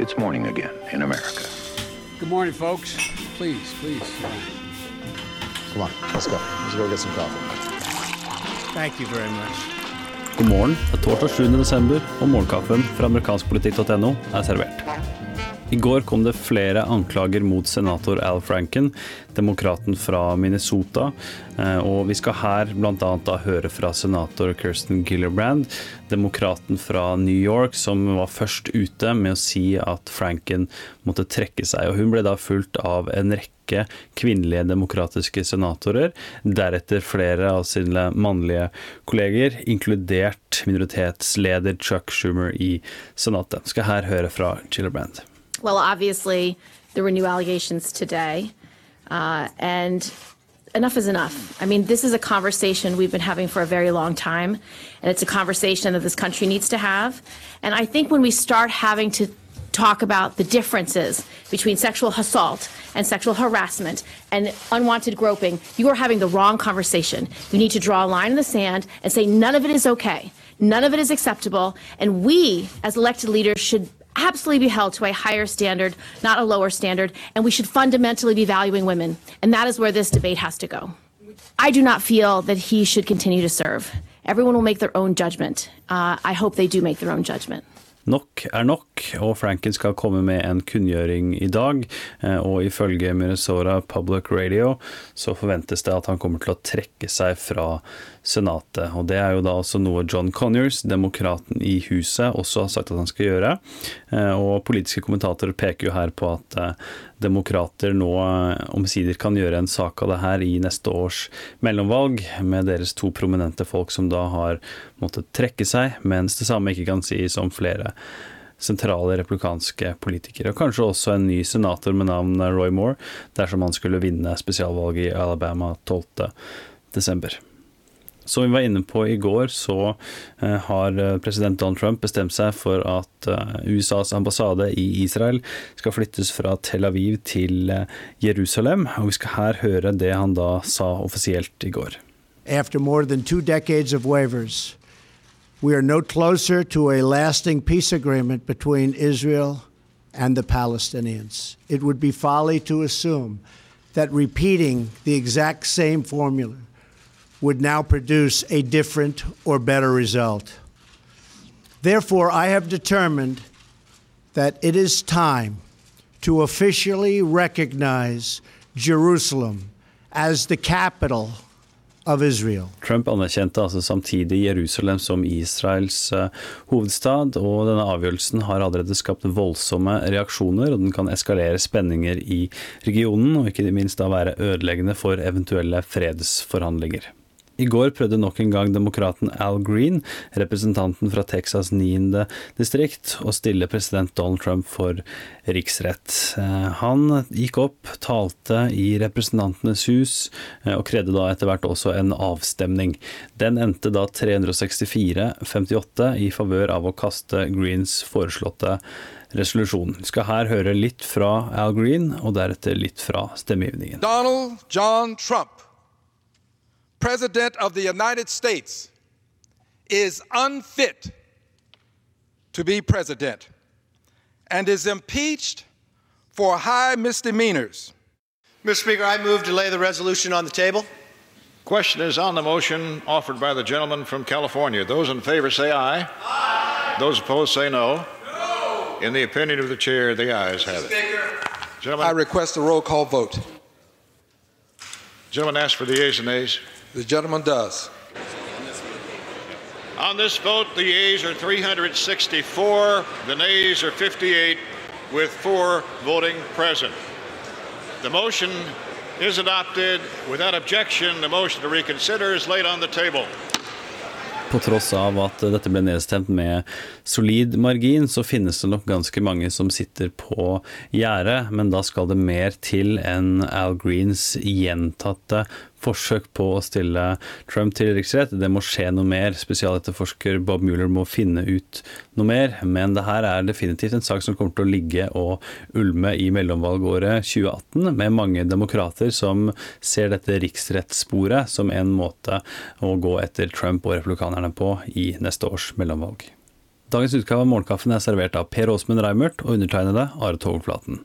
It's morning again in America. Good morning, folks. Please, please. Come on, let's go. Let's go get some coffee. Thank you very much. God morgen. Det er torsdag 7. desember, og morgenkaffen fra amerikanskpolitikk.no er servert. I går kom det flere anklager mot senator Al Franken, demokraten fra Minnesota. Eh, og vi skal her bl.a. høre fra senator Kirsten Gillibrand, demokraten fra New York, som var først ute med å si at Franken måtte trekke seg. Og hun ble da fulgt av en rekke kvinnelige demokratiske senatorer, deretter flere av sine mannlige kolleger, inkludert minoritetsleder Chuck Schumer i Senatet. Vi skal her høre fra Gillibrand. Well, obviously, there were new allegations today, uh, and enough is enough. I mean, this is a conversation we've been having for a very long time, and it's a conversation that this country needs to have. And I think when we start having to talk about the differences between sexual assault and sexual harassment and unwanted groping, you are having the wrong conversation. You need to draw a line in the sand and say none of it is okay. None of it is acceptable. And we, as elected leaders, should absolutely be held to a higher standard, not a lower standard, and we should fundamentally be valuing women. And that is where this debate has to go. I do not feel that he should continue to serve. Everyone will make their own judgment. Uh, I hope they do make their own judgment. Nok er nok, og Franken skal komme med en kunngjøring i dag. Eh, og ifølge Minnesota Public Radio så forventes det at han kommer til å trekke seg fra Senatet. Og det er jo da også noe John Conyers, demokraten i huset, også har sagt at han skal gjøre. Eh, og politiske kommentatorer peker jo her på at eh, demokrater nå omsider kan gjøre en sak av det her i neste års mellomvalg, med deres to prominente folk som da har måttet trekke seg, mens det samme ikke kan sies om flere sentrale republikanske politikere. Og kanskje også en ny senator med navn Roy Moore, dersom han skulle vinne spesialvalget i Alabama 12.12. Som vi var inne på i går, så har president Donald Trump bestemt seg for at USAs ambassade i Israel skal flyttes fra Tel Aviv til Jerusalem. Og vi skal her høre det han da sa offisielt i går. After more than two decades of waivers, we are no closer to a lasting peace agreement between Israel and the Palestinians. It would be folly to assume that repeating the exact same formula would now produce a different or better result. Therefore, I have determined that it is time to officially recognize Jerusalem as the capital. Trump anerkjente altså samtidig Jerusalem som Israels uh, hovedstad, og denne avgjørelsen har allerede skapt voldsomme reaksjoner, og den kan eskalere spenninger i regionen, og ikke minst da være ødeleggende for eventuelle fredsforhandlinger. I går prøvde nok en gang demokraten Al Green, representanten fra Texas 9. distrikt, å stille president Donald Trump for riksrett. Han gikk opp, talte i Representantenes hus, og krevde da etter hvert også en avstemning. Den endte da 364-58 i favør av å kaste Greens foreslåtte resolusjon. Vi skal her høre litt fra Al Green, og deretter litt fra stemmegivningen. Donald John Trump President of the United States is unfit to be president and is impeached for high misdemeanors. Mr. Speaker, I move to lay the resolution on the table. Question is on the motion offered by the gentleman from California. Those in favor say aye. Aye. Those opposed say no. No. In the opinion of the chair, the ayes have it. Mr. Speaker, Gentlemen, I request a roll call vote. gentlemen ask for the ayes and nays. The gentleman does. On this vote, the yeas are 364, the nays are 58, with four voting present. The motion is adopted without objection. The motion to reconsider is laid on the table. På tross av at dette ble nedstemt med solid margin, så finnes det nok ganske mange som sitter på gjerdet, men da skal det mer til enn Al Greens gjentatte forsøk på å stille Trump til riksrett. Det må skje noe mer. Spesialetterforsker Bob Mueller må finne ut noe mer. Men det her er definitivt en sak som kommer til å ligge og ulme i mellomvalgåret 2018, med mange demokrater som ser dette riksrettssporet som en måte å gå etter Trump og republikanerne på i neste års mellomvalg. Dagens utgave av Morgenkaffen er servert av Per Åsmund Reimert og undertegnede Are Togflaten.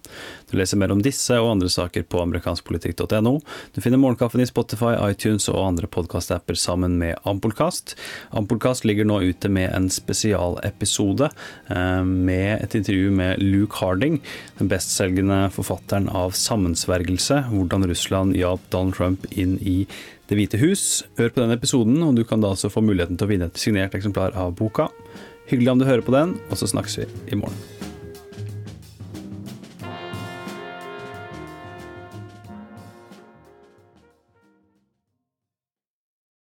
Du leser mer om disse og andre saker på amerikanskpolitikk.no. Du finner Morgenkaffen i Spotify, iTunes og andre podkastapper sammen med Ampolkast. Ampolkast ligger nå ute med en spesialepisode eh, med et intervju med Luke Harding, den bestselgende forfatteren av 'Sammensvergelse hvordan Russland hjalp Donald Trump inn i Det hvite hus'. Hør på den episoden, og du kan da altså få muligheten til å vinne et signert eksemplar av boka. Hyggelig om du hører på den, og så snakkes vi i morgen.